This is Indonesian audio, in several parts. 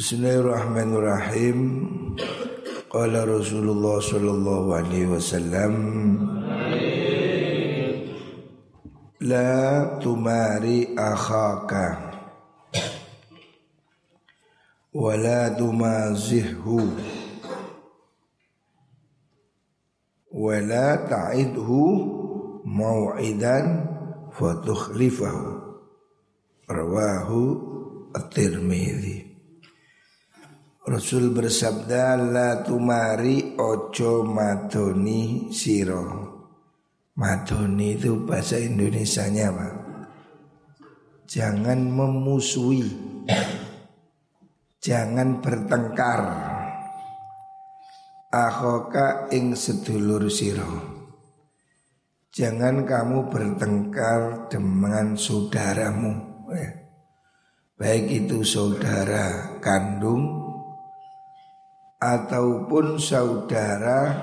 Bismillahirrahmanirrahim. Qala Rasulullah sallallahu alaihi wasallam La tumari akhaka wa la tumazihhu wa la ta'idhu mau'idan fatukhlifahu rawahu at-Tirmidzi Rasul bersabda la tumari ojo madoni siro. Madoni itu bahasa Indonesianya apa? Jangan memusuhi. Jangan bertengkar. Akhoka ing sedulur siro. Jangan kamu bertengkar dengan saudaramu. Ya. Baik itu saudara kandung ataupun saudara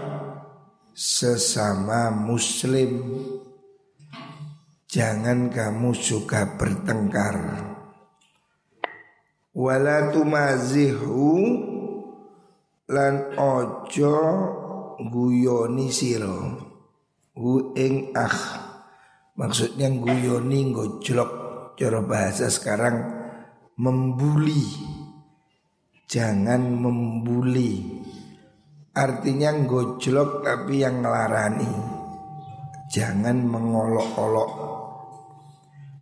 sesama muslim. Jangan kamu suka bertengkar. Wala tumazihu lan ojo guyoni siro hu ing ah maksudnya guyoni gojlok cara bahasa sekarang membuli jangan membuli. Artinya gojlok tapi yang ngelarani. Jangan mengolok-olok.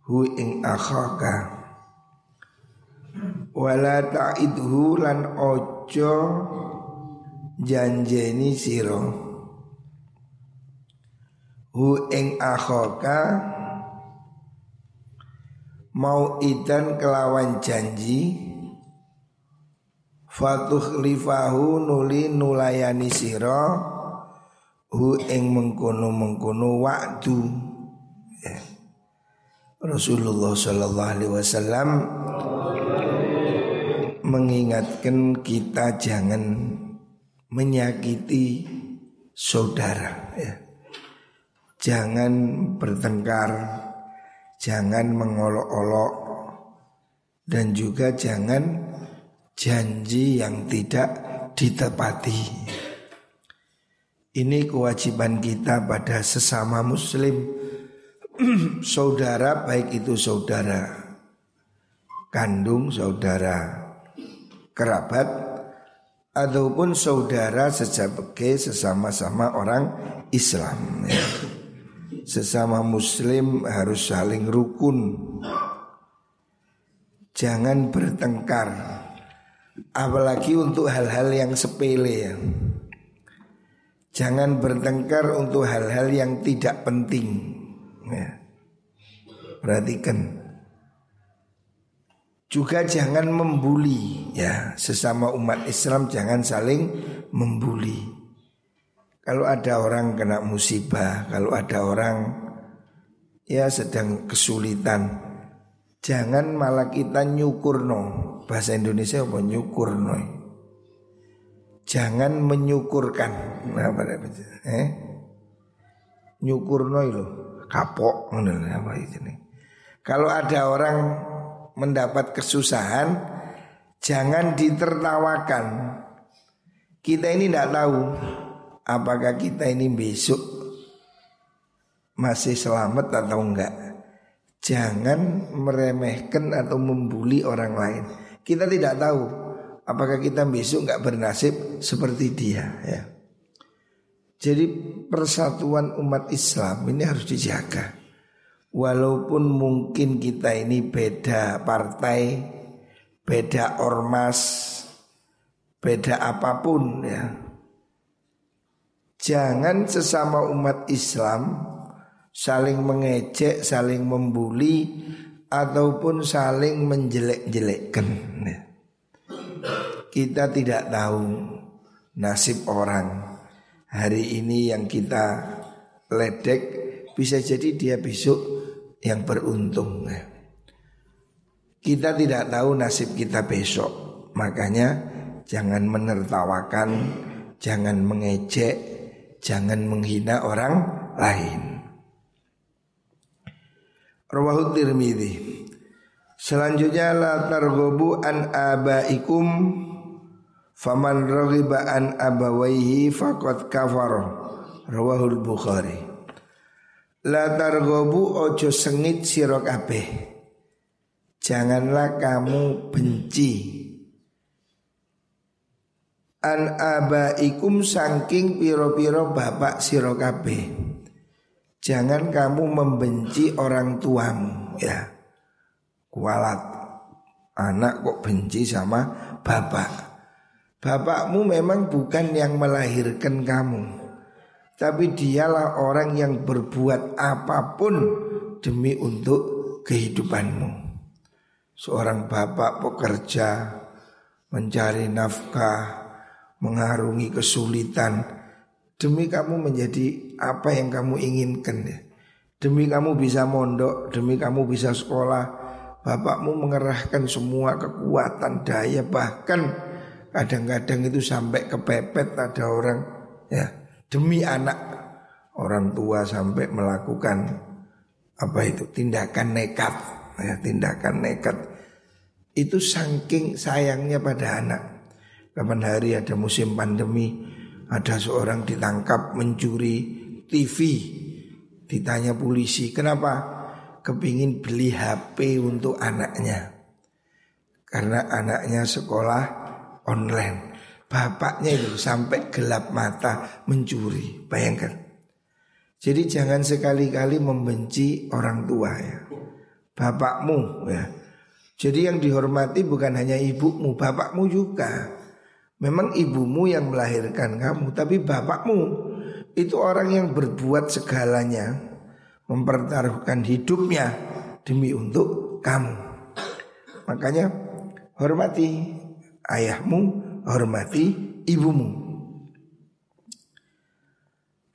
Hu ing akhaka. Wala ta'idhu lan ojo janjeni siro. Hu ing akhaka mau idan kelawan janji Fatuh lifahu nuli nulayani siro Hu ing mengkono mengkono waktu ya. Rasulullah Sallallahu Alaihi Wasallam mengingatkan kita jangan menyakiti saudara ya. Jangan bertengkar Jangan mengolok-olok Dan juga jangan janji yang tidak ditepati. Ini kewajiban kita pada sesama muslim Saudara baik itu saudara kandung, saudara kerabat Ataupun saudara sebagai sesama-sama orang Islam ya. Sesama muslim harus saling rukun Jangan bertengkar Apalagi untuk hal-hal yang sepele ya. Jangan bertengkar untuk hal-hal yang tidak penting. Ya. Perhatikan. Juga jangan membuli ya sesama umat Islam jangan saling membuli. Kalau ada orang kena musibah, kalau ada orang ya sedang kesulitan, jangan malah kita nyukurno bahasa Indonesia apa nyukur noy. Jangan menyukurkan. Nah, eh? Nyukur noy lo, kapok apa itu nih. Kalau ada orang mendapat kesusahan, jangan ditertawakan. Kita ini tidak tahu apakah kita ini besok masih selamat atau enggak. Jangan meremehkan atau membuli orang lain. Kita tidak tahu apakah kita besok nggak bernasib seperti dia ya. Jadi persatuan umat Islam ini harus dijaga. Walaupun mungkin kita ini beda partai, beda ormas, beda apa pun ya. Jangan sesama umat Islam saling mengejek, saling membuli ataupun saling menjelek-jelekkan. Kita tidak tahu nasib orang hari ini yang kita ledek bisa jadi dia besok yang beruntung. Kita tidak tahu nasib kita besok, makanya jangan menertawakan, jangan mengejek, jangan menghina orang lain. Rawahu Tirmidzi. Selanjutnya la targobu an abaikum faman raghiba an abawaihi faqad kafar. Rawahul bukhari. La targobu ojo sengit sira kabeh. Janganlah kamu benci. An abaikum saking piro-piro bapak sira kabeh Jangan kamu membenci orang tuamu ya. Kualat anak kok benci sama bapak. Bapakmu memang bukan yang melahirkan kamu. Tapi dialah orang yang berbuat apa pun demi untuk kehidupanmu. Seorang bapak pekerja mencari nafkah, mengarungi kesulitan, demi kamu menjadi apa yang kamu inginkan ya. Demi kamu bisa mondok, demi kamu bisa sekolah, bapakmu mengerahkan semua kekuatan daya bahkan kadang-kadang itu sampai kepepet ada orang ya. Demi anak orang tua sampai melakukan apa itu tindakan nekat ya tindakan nekat. Itu saking sayangnya pada anak. Kapan hari ada musim pandemi ada seorang ditangkap mencuri TV Ditanya polisi Kenapa? Kepingin beli HP untuk anaknya? Karena anaknya sekolah online. Bapaknya itu sampai gelap mata mencuri. Bayangkan. Jadi jangan sekali-kali membenci orang tua ya. Bapakmu ya. Jadi yang dihormati bukan hanya ibumu Bapakmu juga. Memang ibumu yang melahirkan kamu Tapi bapakmu itu orang yang berbuat segalanya Mempertaruhkan hidupnya Demi untuk kamu. Makanya hormati ayahmu Hormati ibumu.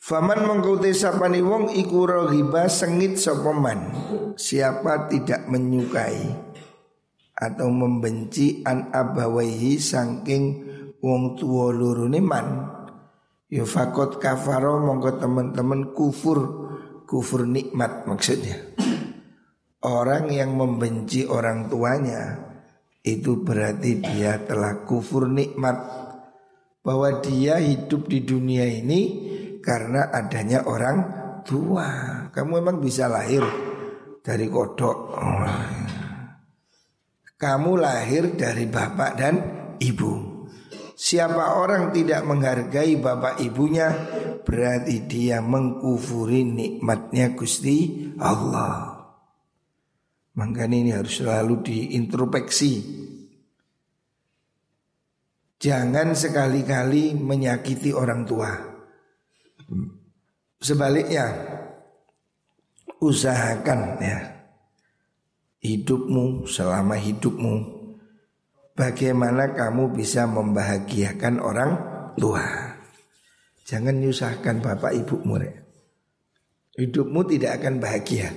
Faman mengkuti sapani wong iku rohiba sengit sopeman Siapa tidak menyukai Atau membenci an abawaihi sangking wong tua lurune man ya fakot kafaro monggo teman-teman kufur kufur nikmat maksudnya orang yang membenci orang tuanya itu berarti dia telah kufur nikmat bahwa dia hidup di dunia ini karena adanya orang tua. Kamu memang bisa lahir dari kodok. Kamu lahir dari bapak dan ibu. Siapa orang tidak menghargai bapak ibunya Berarti dia mengkufuri nikmatnya Gusti Allah. Makanya ini harus selalu diintrospeksi. Jangan sekali-kali menyakiti orang tua. Sebaliknya Usahakan ya Hidupmu selama hidupmu bagaimana kamu bisa membahagiakan orang tua. Jangan nyusahkan bapak ibumu. Ya. Hidupmu tidak akan bahagia.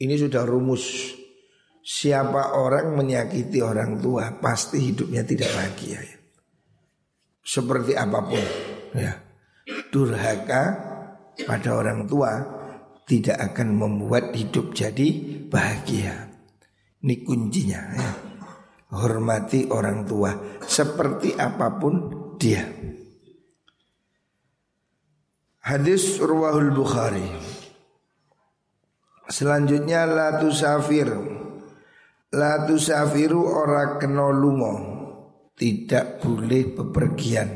Ini sudah rumus. Siapa orang menyakiti orang tua pasti hidupnya tidak bahagia. Seperti apa pun, ya. Durhaka pada orang tua tidak akan membuat hidup jadi bahagia. Ini kuncinya. Ya hormati orang tua seperti apa pun dia. Hadis Ruwahul Bukhari. Selanjutnya la tusafir. La tusafiru ora kena. Tidak boleh bepergian.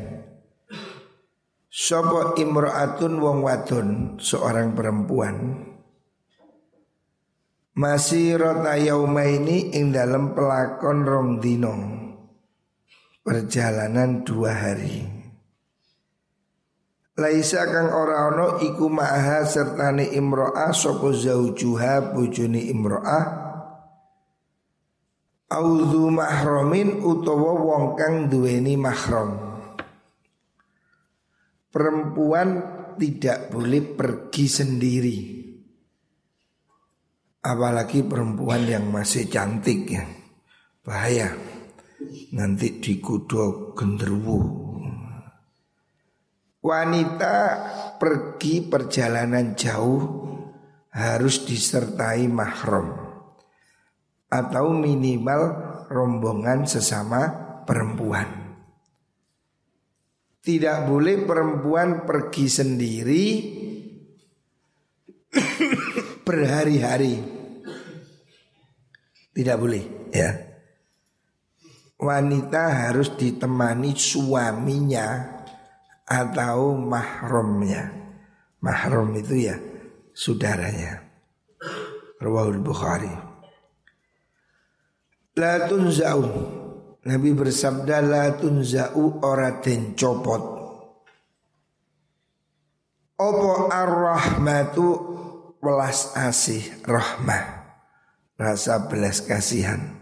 Sopo imro'atun wong wadon seorang perempuan masih rota ini ing dalam pelakon rong dino Perjalanan dua hari. Laisa kang ora ono iku ma'aha sertane imro'ah Sopo zaujuha bujuni imro'ah. Audhu mahromin utawa wong kang duweni mahrom Perempuan tidak boleh pergi sendiri Apalagi perempuan yang masih cantik ya. Bahaya. Nanti dikudo genderuwo. Wanita pergi perjalanan jauh Harus disertai mahram atau minimal rombongan sesama perempuan. Tidak boleh perempuan pergi sendiri berhari-hari. Tidak boleh ya. Wanita harus ditemani suaminya atau mahramnya. Mahram itu ya saudaranya. Rawahul Bukhari. La tunza'u Nabi bersabda la tunza'u ora den copot. Opo ar-rahmatu welas asih rahmah. Rasa belas kasihan.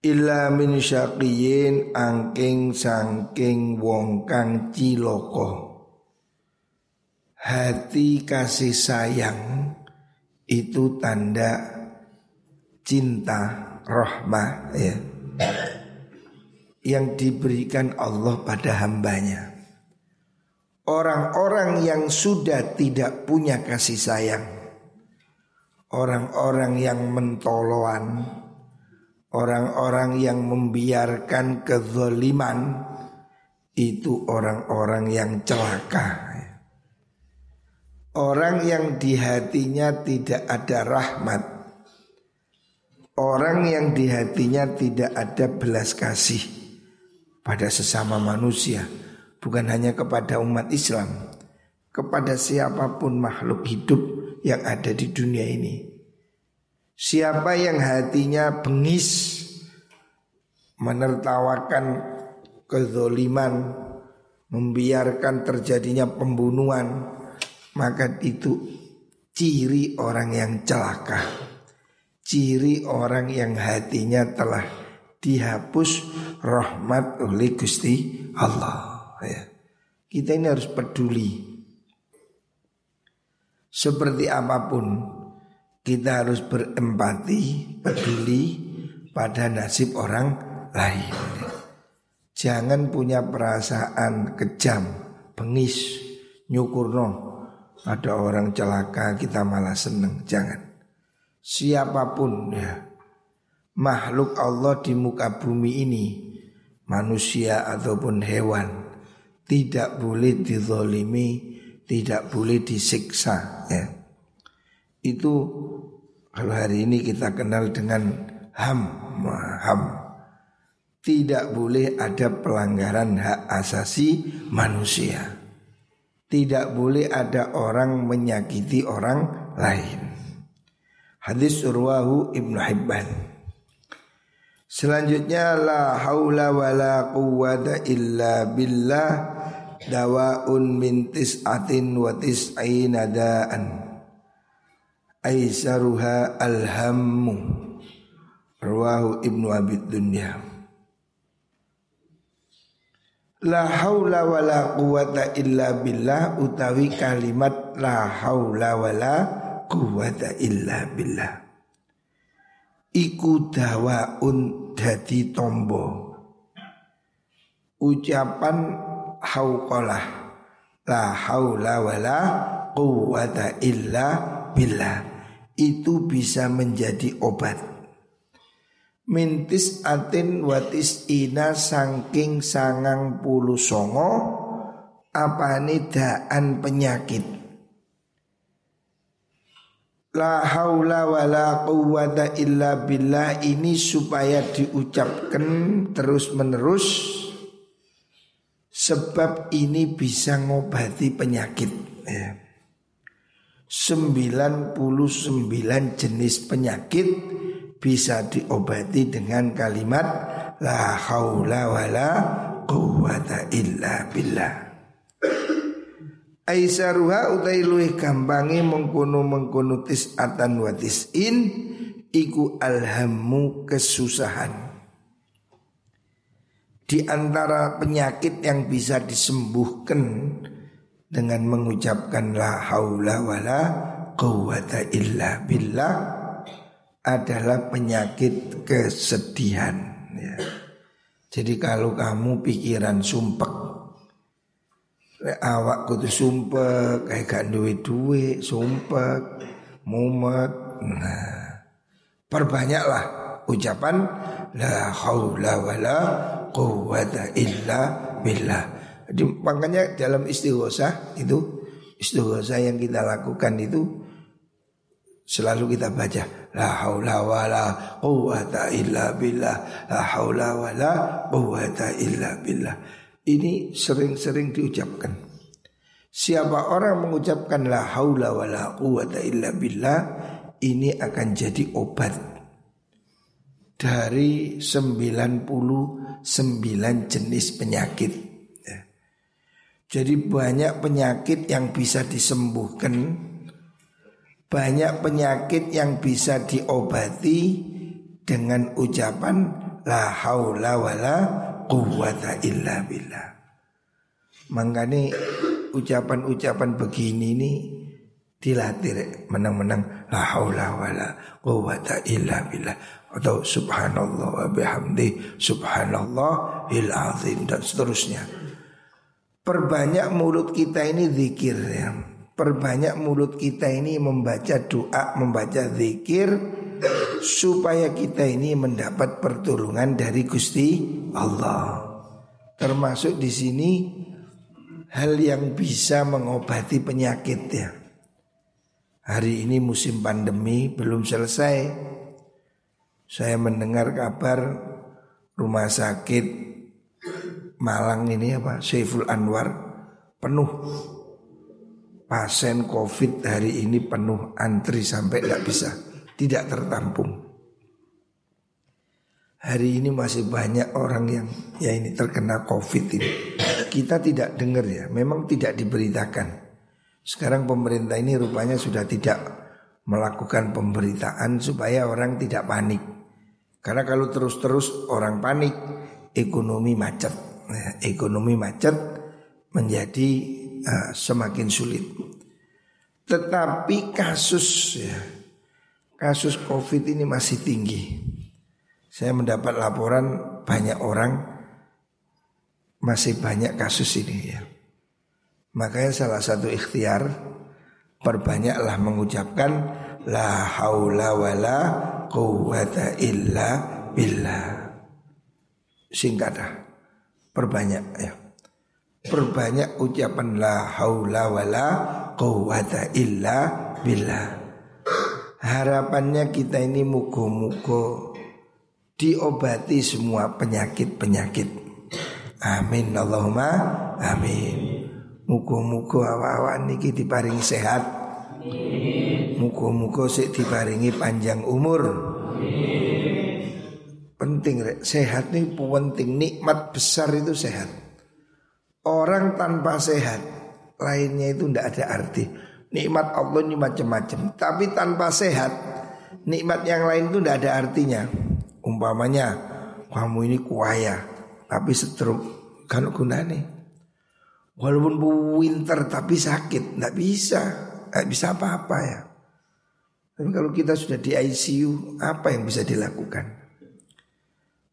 Illa min syaqiyin angking sangking wong kang ciloko. Hati kasih sayang itu tanda cinta rahmah ya yang diberikan Allah pada hambanya. Orang-orang yang sudah tidak punya kasih sayang, orang-orang yang mentoloan, orang-orang yang membiarkan kezoliman, itu orang-orang yang celaka. Orang yang di hatinya tidak ada rahmat. Orang yang di hatinya tidak ada belas kasih pada sesama manusia, bukan hanya kepada umat Islam, kepada siapa pun makhluk hidup yang ada di dunia ini. Siapa yang hatinya bengis menertawakan kezoliman, membiarkan terjadinya pembunuhan, maka itu ciri orang yang celaka ciri orang yang hatinya telah dihapus rahmat oleh Gusti Allah. Ya. Kita ini harus peduli. Seperti apa pun kita harus berempati, peduli pada nasib orang lain. Jangan punya perasaan kejam, bengis, nyukurno. Ada orang celaka kita malah seneng, jangan siapa pun ya makhluk Allah di muka bumi ini manusia ataupun hewan tidak boleh dizolimi tidak boleh disiksa ya. Itu kalau hari ini kita kenal dengan ham ham tidak boleh ada pelanggaran hak asasi manusia. Tidak boleh ada orang menyakiti orang lain. Hadis urwahu Ibnu Hibban. Selanjutnya la haula wala quwwata illa billah dawaun min tis'atin wa tis'ina da'an. Aisaruha alhammu. Rawahu Ibnu Abi Dunya. La haula wala quwwata illa billah utawi kalimat la haula wala quwata illa billah. Iku dawaun dadi tombo. Ucapan hauqalah. La haula wala quwata illa billah. Itu bisa menjadi obat. Mintis atin watis ina sangking sangang puluh songo Apa daan penyakit? La haula wa la illa billah ini supaya diucapkan terus menerus Sebab ini bisa ngobati penyakit. Ya. 99 jenis penyakit bisa diobati dengan kalimat La haula wa la quwwata illa billah. Aisaruha utai luih gampangi mengkono mengkono tis'atan wa tis'in Iku alhamu kesusahan Di antara penyakit yang bisa disembuhkan Dengan mengucapkan la haula wa la quwata illa billah Adalah penyakit kesedihan ya. Jadi kalau kamu pikiran sumpek awak kudu sumpek kayak gak duwe duwe sumpek mumet nah Perbanyaklah ucapan la haula wala quwata illa billah. Jadi makanya dalam istighosah itu istighosah yang kita lakukan itu selalu kita baca la haula wala quwata illa billah la haula wala quwata illa billah. Ini sering-sering diucapkan. Siapa orang mengucapkan la haula wala quwata illa billah ini akan jadi obat dari 99 jenis penyakit. Ya. Jadi banyak penyakit yang bisa disembuhkan, banyak penyakit yang bisa diobati dengan ucapan la haula wala quwata illa billah. Makanya ucapan-ucapan begini ini dilatih menang-menang la haula wala quwata illa billah atau subhanallah wa bihamdi subhanallah il azim dan seterusnya. Perbanyak mulut kita ini zikir ya. Perbanyak mulut kita ini membaca doa, membaca zikir supaya kita ini mendapat pertolongan dari Gusti Allah. Termasuk di sini hal yang bisa mengobati penyakit ya. Hari ini musim pandemi belum selesai. Saya mendengar kabar rumah sakit Malang ini apa Saiful Anwar penuh pasien COVID hari ini penuh antri sampai tidak bisa tidak tertampung. Hari ini masih banyak orang yang ya ini terkena COVID ini. Kita tidak dengar ya, memang tidak diberitakan. Sekarang pemerintah ini rupanya sudah tidak melakukan pemberitaan supaya orang tidak panik. Karena kalau terus-terus orang panik, ekonomi macet. Nah, ekonomi macet menjadi uh, semakin sulit. Tetapi kasus ya, kasus COVID ini masih tinggi. Saya mendapat laporan banyak orang masih banyak kasus ini ya. Makanya salah satu ikhtiar perbanyaklah mengucapkan la haula wala quwata illa billah. Singkatlah. Perbanyak ya. Perbanyak ucapan la haula wala quwata illa billah. Harapannya kita ini mugo-mugo diobati semua penyakit-penyakit. Amin Allahumma amin. Muga-muga awak-awak niki diparingi sehat. Muga-muga sik diparingi panjang umur. Penting rek, sehat nih penting nikmat besar itu sehat. Orang tanpa sehat lainnya itu ndak ada arti. Nikmat Allah ini macam-macam, tapi tanpa sehat nikmat yang lain itu ndak ada artinya. Umpamanya kamu ini kuaya tapi stroke kan gunane. Walaupun winter tapi sakit, nggak bisa, nggak bisa apa-apa ya. Tapi kalau kita sudah di ICU, apa yang bisa dilakukan?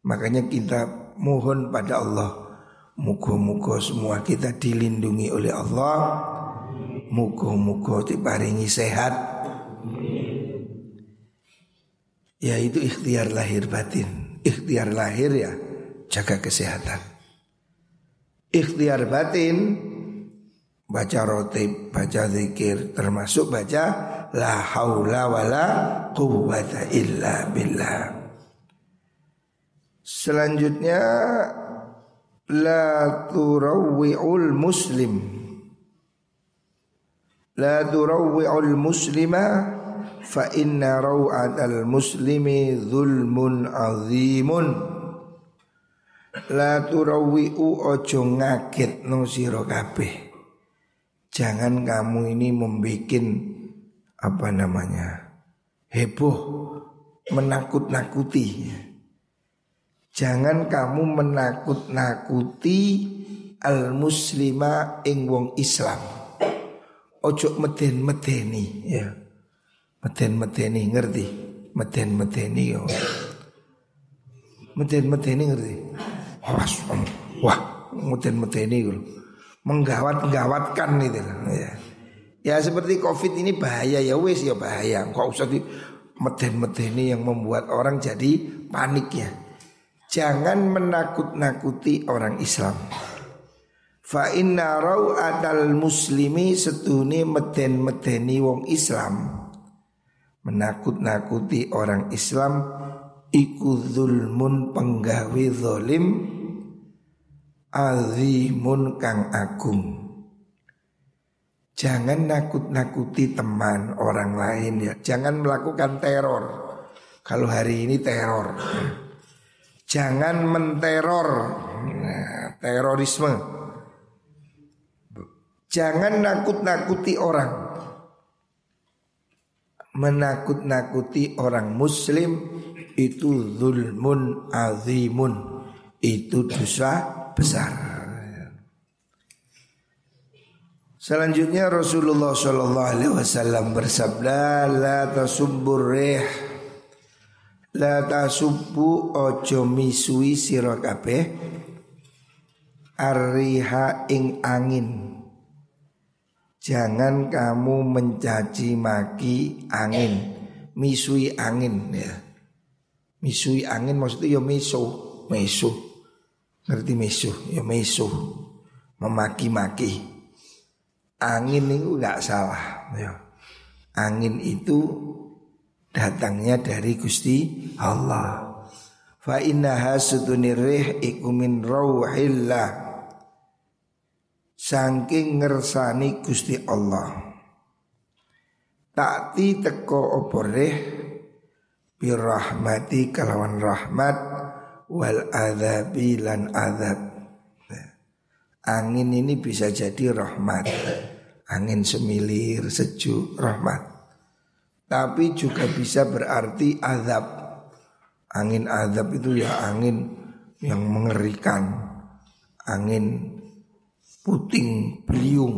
Makanya kita mohon pada Allah, mugo-mugo semua kita dilindungi oleh Allah, mugo-mugo diparingi sehat. Ya itu ikhtiar lahir batin, ikhtiar lahir ya jaga kesehatan. Ikhtiar batin baca roti, baca zikir termasuk baca la haula wala quwwata illa billah. Selanjutnya la turawwi'ul muslim. La turawwi'ul muslima fa inna raw'atal muslimi zulmun azimun. La turawi'u ojo ngaget no siro kabeh. Jangan kamu ini membuat apa namanya heboh menakut-nakuti. Jangan kamu menakut-nakuti al muslima ing wong Islam. Ojo meden-medeni ya. Meden-medeni ngerti? Meden-medeni yo. Meden-medeni ngerti Awas, wah, meten-meteni gitu. Menggawat-gawatkan itu ya. ya seperti covid ini bahaya ya wes ya bahaya. Kok usah di meden-medeni yang membuat orang jadi panik ya. Jangan menakut-nakuti orang Islam. Fa inna adal muslimi setuni meden-medeni wong Islam. Menakut-nakuti orang Islam iku zulmun penggawe zalim azimun kang agung. Jangan nakut-nakuti teman orang lain ya. Jangan melakukan teror. Kalau hari ini teror. Jangan menteror. Nah, terorisme. Jangan nakut-nakuti orang. Menakut-nakuti orang muslim itu zulmun azimun. Itu dosa besar. Selanjutnya Rasulullah Shallallahu Alaihi Wasallam bersabda, la tasubbur rih, la tasubbu ojo misui sira kabeh, arriha ing angin. Jangan kamu mencaci maki angin, misui angin ya. Misui angin maksudnya ya meso, meso. Ngerti meso, ya meso. Memaki-maki angin itu nggak salah. Ya. Angin itu datangnya dari Gusti Allah. Fa innaha sutunirih iku min rauhillah. Saking ngersani Gusti Allah. Takti teko oporeh birahmati kalawan rahmat wal adzabi lan adzab. Angin ini bisa jadi rahmat. Angin semilir, sejuk, rahmat. Tapi juga bisa berarti azab Angin azab itu ya angin yang mengerikan. Angin puting beliung.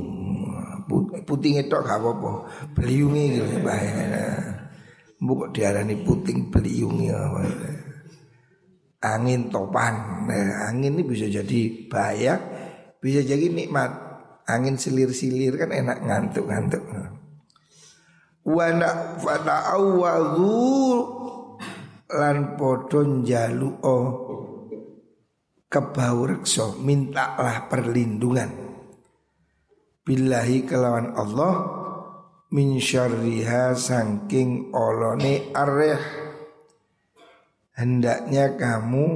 Puting itu gak apa-apa. Beliungnya gitu bahaya Bukan diarani puting beliung ya Angin topan nah, Angin ini bisa jadi bahaya bisa jadi nikmat. Angin silir-silir kan enak ngantuk-ngantuk. Wa fata'awwadhu lan padha njaluka kebaureksa mintalah perlindungan billahi kelawan Allah min syarriha saking olone areh hendaknya kamu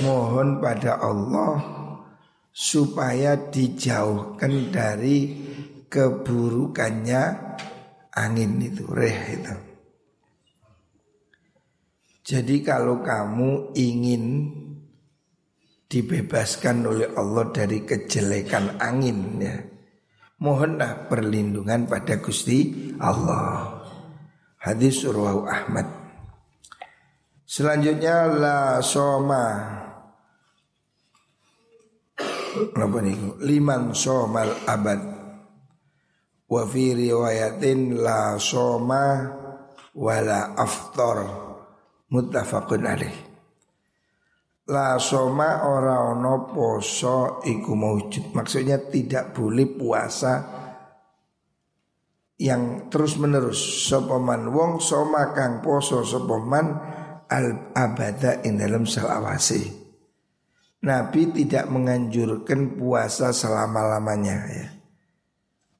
mohon pada Allah supaya dijauhkan dari keburukannya angin itu reh itu. Jadi kalau kamu ingin dibebaskan oleh Allah dari kejelekan angin ya, mohonlah perlindungan pada Gusti Allah. Hadis Surah Ahmad. Selanjutnya la soma Napa niku? Liman somal abad. Wa fi riwayatin la soma wala aftar. Muttafaqun alaih. La soma ora ono poso iku maujud. Maksudnya tidak boleh puasa yang terus menerus sopaman wong soma kang poso sopaman al abada in dalam salawasi Nabi tidak menganjurkan puasa selama-lamanya ya.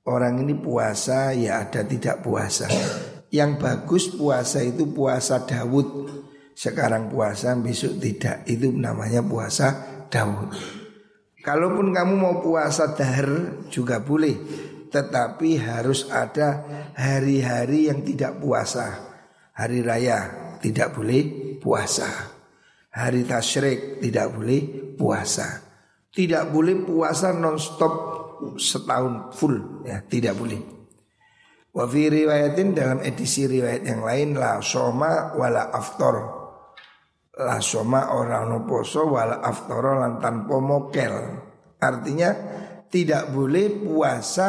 Orang ini puasa ya ada tidak puasa. Yang bagus puasa itu puasa Dawud. Sekarang puasa besok tidak. Itu namanya puasa Dawud. Kalaupun kamu mau puasa dahar juga boleh. Tetapi harus ada hari-hari yang tidak puasa. Hari raya tidak boleh puasa. Hari tasyrik tidak boleh puasa. Tidak boleh puasa nonstop setahun full ya, tidak boleh. Wa riwayatin dalam edisi riwayat yang lain la soma wala aftor. La soma orang no poso wala aftor lan tanpa mokel. Artinya tidak boleh puasa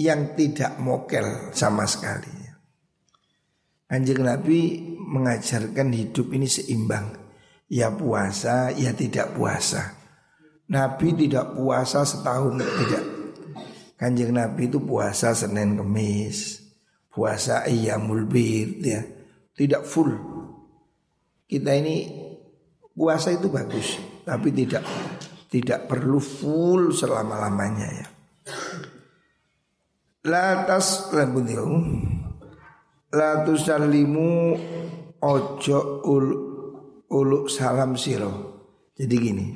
yang tidak mokel sama sekali. Anjing Nabi mengajarkan hidup ini seimbang ya puasa, ya tidak puasa. Nabi tidak puasa setahun tidak. Kanjeng Nabi itu puasa Senin Kemis, puasa iya mulbir ya. Tidak full. Kita ini puasa itu bagus, tapi tidak tidak perlu full selama-lamanya ya. Latas lambuntiu La tusallimu ojo ul, uluk salam siro Jadi gini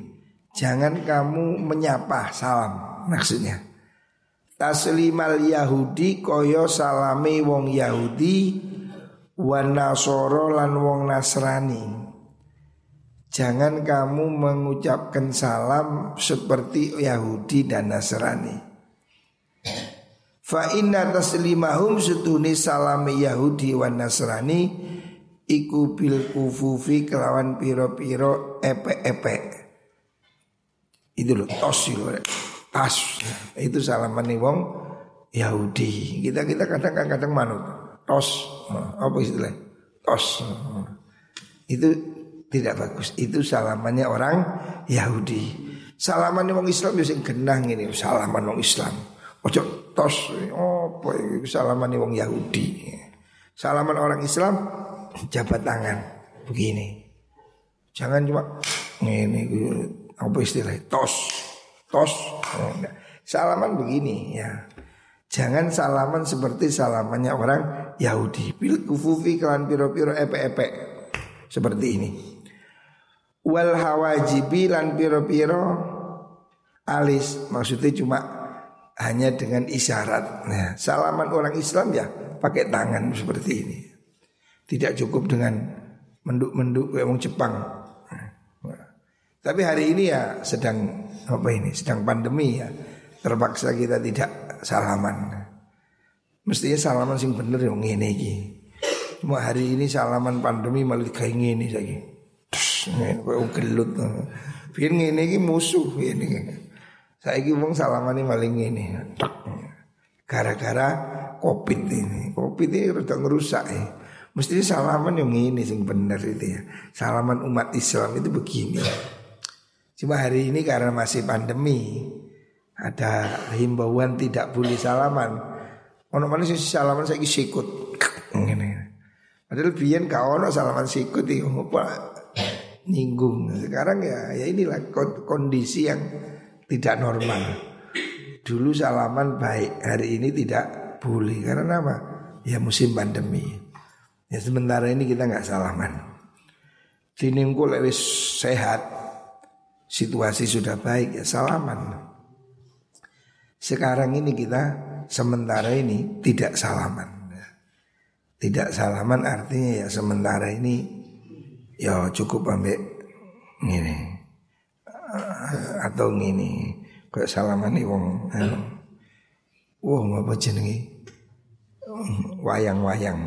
Jangan kamu menyapa salam Maksudnya. Taslimal Yahudi koyo salame wong Yahudi Wan Nasoro lan wong Nasrani. Jangan kamu mengucapkan salam seperti Yahudi dan Nasrani. Fa inna taslimahum setuni salam Yahudi wa Nasrani iku bil kufufi kelawan piro-piro epe-epe. Itu loh tos itu tas. Itu salaman wong Yahudi. Kita kita kadang-kadang manut tos. Apa istilahnya? Tos. Itu tidak bagus. Itu salamannya orang Yahudi. Salaman orang Islam bisa genang ini salaman orang Islam. Ojo tos oh boy, salaman orang Yahudi. Salaman orang Islam jabat tangan begini. Jangan cuma ini apa istilahnya tos tos. salaman begini ya. Jangan salaman seperti salamannya orang Yahudi. Bil kufufi kelan piro-piro epe-epe seperti ini wal hawajibi lan piro-piro alis maksudnya cuma hanya dengan isyarat. Nah, salaman orang Islam ya pakai tangan seperti ini. Tidak cukup dengan menduk-menduk kayak orang Jepang. Tapi hari ini ya sedang apa ini? Sedang pandemi ya. Terpaksa kita tidak salaman. Mestinya salaman sing bener yang ini iki. Cuma hari ini salaman pandemi malah kayak gini lagi. Kowe gelut. Biyen ngene iki musuh ngene. Saiki wong salamane maling ngene. Gara-gara Covid ini. Covid ini udah ngerusak ya. Mesti salaman yang ini sing bener itu ya. Salaman umat Islam itu begini. Cuma hari ini karena masih pandemi ada himbauan tidak boleh salaman. Ono mana sih salaman saya sikut. Ngene. Padahal biyen gak ono salaman sikut iki nyinggung. Sekarang ya ya inilah kondisi yang tidak normal. Dulu salaman baik, hari ini tidak boleh karena apa? Ya musim pandemi. Ya sementara ini kita nggak salaman. Diningku lewis sehat, situasi sudah baik ya salaman. Sekarang ini kita sementara ini tidak salaman. Tidak salaman artinya ya sementara ini ya cukup ambek ngene atau ngene kayak salaman nih wong anu. Wah apa jenenge? Wayang-wayang.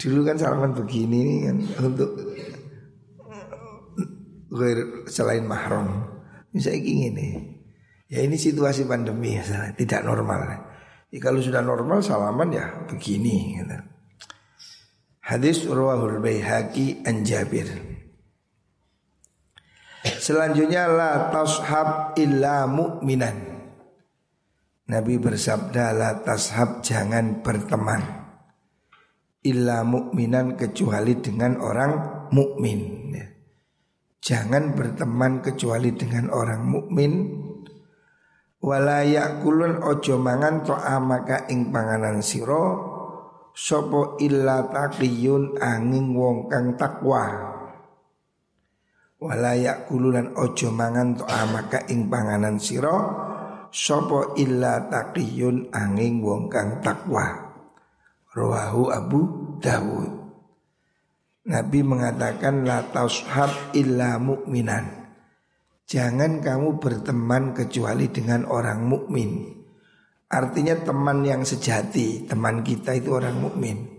Dulu kan salaman begini kan untuk selain mahram. Bisa ingin ini ya ini situasi pandemi ya tidak normal. Ya, kalau sudah normal salaman ya begini gitu. Hadis Rawahul Baihaqi an Jabir. Selanjutnya la tashab illa mu'minan. Nabi bersabda la tashab jangan berteman illa mu'minan kecuali dengan orang mukmin. Jangan berteman kecuali dengan orang mukmin. Wala yakulun ojo mangan to'amaka ing panganan siro Sopo illa taqiyun angin wong kang takwa Walayak kululan ojo mangan to amaka ing panganan siro Sopo illa taqiyun angin wong kang takwa Rawahu Abu Dawud Nabi mengatakan la taushab illa mu'minan Jangan kamu berteman kecuali dengan orang mukmin. Artinya teman yang sejati, teman kita itu orang mukmin.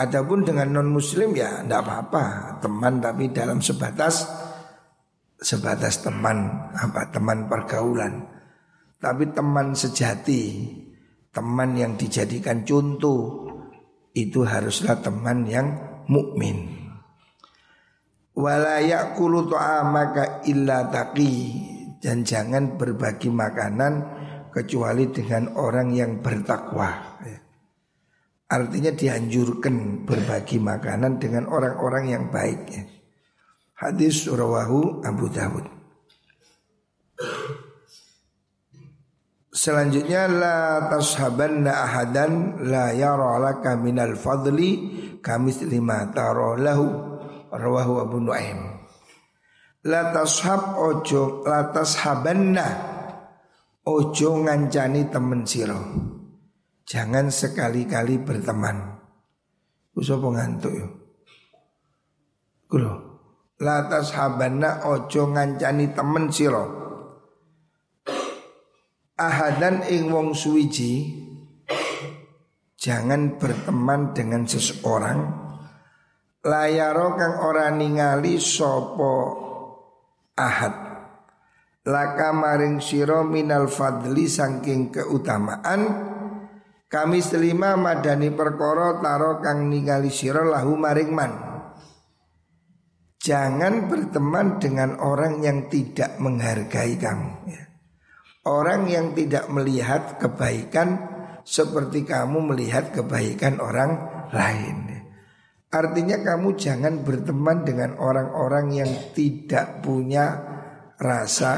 Adapun dengan non muslim ya tidak apa-apa, teman tapi dalam sebatas sebatas teman apa teman pergaulan. Tapi teman sejati, teman yang dijadikan contoh itu haruslah teman yang mukmin. Walayak kulu maka illa taqi dan jangan berbagi makanan kecuali dengan orang yang bertakwa. Ya. Artinya dianjurkan berbagi makanan dengan orang-orang yang baik ya. Hadis rawahu Abu Dawud. Selanjutnya la tashabanna ahadan la yara laka minal fadli kamis lima taro lahu rawahu Abu Nuaim. La tashab ojo la tashabanna ojo ngancani temen siro. Jangan sekali-kali berteman. Usah pengantuk yo. Kulo Latas habana ojo ngancani temen siro Ahadan ing wong suwiji Jangan berteman dengan seseorang Layaro kang ora ningali sopo ahad Laka maring siro minal fadli sangking keutamaan Kami selima madani perkoro taro kang ningali siro lahu maring man Jangan berteman dengan orang yang tidak menghargai kamu ya. Orang yang tidak melihat kebaikan seperti kamu melihat kebaikan orang lain ya. Artinya kamu jangan berteman dengan orang-orang yang tidak punya rasa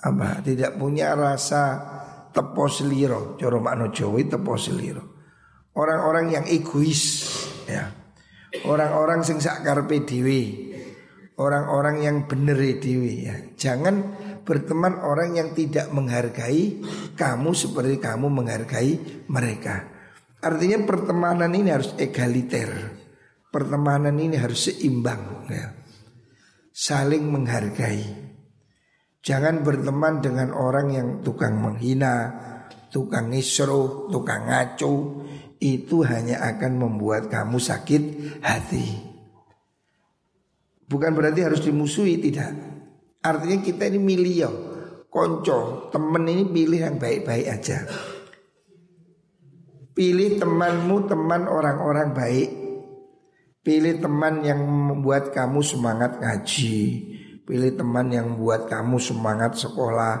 apa? Tidak punya rasa tepos liro, coro makno Jawa tepos liro. Orang-orang yang egois ya. Orang-orang sing sak karepe orang-orang yang bener dewi ya. Jangan berteman orang yang tidak menghargai kamu seperti kamu menghargai mereka. Artinya pertemanan ini harus egaliter. Pertemanan ini harus seimbang ya. Saling menghargai. Jangan berteman dengan orang yang tukang menghina, tukang ngisruh, tukang ngaco. Itu hanya akan membuat kamu sakit hati. Bukan berarti harus dimusuhi tidak. Artinya kita ini milih ya, konco, temen ini pilih yang baik-baik aja. Pilih temanmu teman orang-orang baik. Pilih teman yang membuat kamu semangat ngaji. Pilih teman yang membuat kamu semangat sekolah.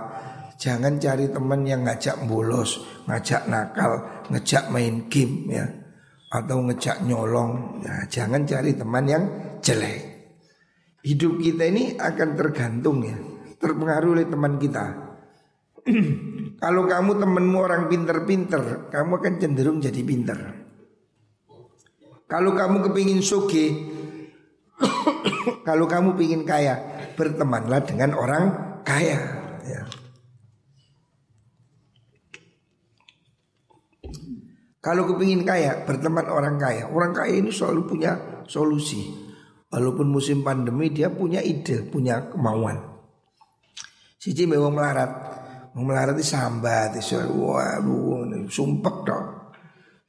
Jangan cari teman yang ngajak bolos, ngajak nakal, ngejak main game ya. Atau ngejak nyolong. Ya, jangan cari teman yang jelek. Hidup kita ini akan tergantung ya Terpengaruh oleh teman kita Kalau kamu temenmu orang pinter-pinter Kamu akan cenderung jadi pinter Kalau kamu kepingin suge Kalau kamu pingin kaya Bertemanlah dengan orang kaya ya. Kalau kepingin kaya Berteman orang kaya Orang kaya ini selalu punya solusi Walaupun musim pandemi dia punya ide, punya kemauan. Siji mau melarat, melarat di sambat, waduh, sumpek dong.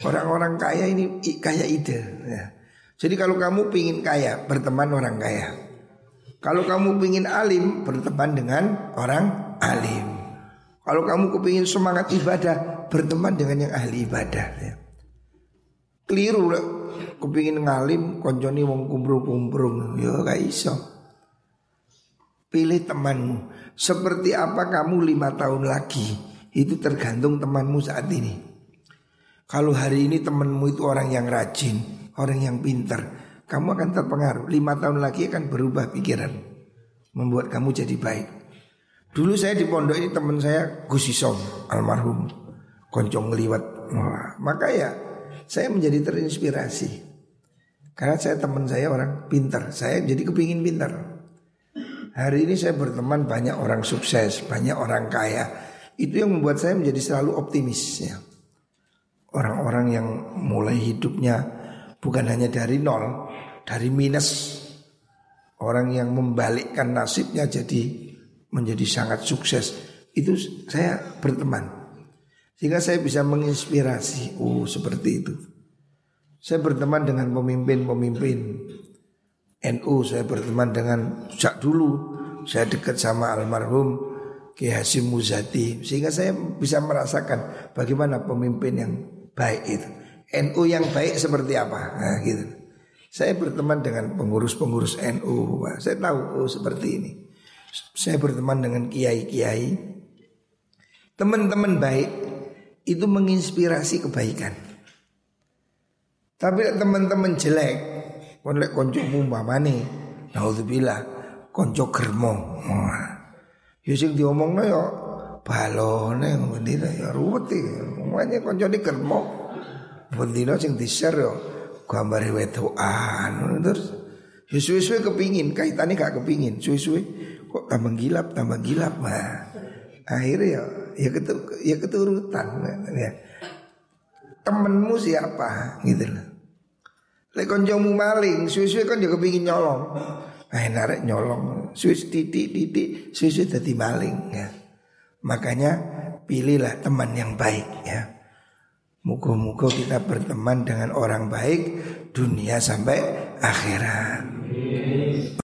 Orang-orang kaya ini kaya ide. Ya. Jadi kalau kamu pingin kaya, berteman orang kaya. Kalau kamu pingin alim, berteman dengan orang alim. Kalau kamu kepingin semangat ibadah, berteman dengan yang ahli ibadah. Ya. Keliru kepingin ngalim konconi wong kumprung-kumprung ya gak iso. Pilih temanmu Seperti apa kamu lima tahun lagi Itu tergantung temanmu saat ini Kalau hari ini temanmu itu orang yang rajin Orang yang pintar Kamu akan terpengaruh. Lima tahun lagi akan berubah pikiran. Membuat kamu jadi baik. Dulu saya di pondok ini teman saya Gus Isom almarhum. Koncong liwat Wah, Maka ya saya menjadi terinspirasi. Karena saya teman saya orang pintar, saya jadi kepingin pintar. Hari ini saya berteman banyak orang sukses, banyak orang kaya. Itu yang membuat saya menjadi selalu optimis ya. Orang-orang yang mulai hidupnya bukan hanya dari nol, dari minus. Orang yang membalikkan nasibnya jadi menjadi sangat sukses. Itu saya berteman. Sehingga saya bisa menginspirasi. Oh, seperti itu. Saya berteman dengan pemimpin-pemimpin NU, saya berteman dengan sejak dulu saya dekat sama almarhum Ki Hasim Muzati sehingga saya bisa merasakan bagaimana pemimpin yang baik itu. NU yang baik seperti apa? Nah, gitu. Saya berteman dengan pengurus-pengurus NU, saya tahu oh seperti ini. Saya berteman dengan kiai-kiai. Teman-teman baik itu menginspirasi kebaikan. Tapi teman-teman jelek, kon lek koncomu umpamane, naudzubillah, konco germo. Ya sing diomongno ya balone bendina ya ruwet iki. Umane koncone germo. Bendina sing di-share ya gambare wedokan terus ya suwe-suwe kepingin kaitannya gak kepingin suwe-suwe kok tambah gilap tambah gilap mah akhirnya ya ya, ya keturutan ya temenmu siapa gitu loh. Lek konjomu maling, suwe-suwe kan juga kepingin nyolong. Eh narik nyolong, suwe titik titik, suwe-suwe jadi maling ya. Makanya pilihlah teman yang baik ya. Muka-muka kita berteman dengan orang baik dunia sampai akhirat.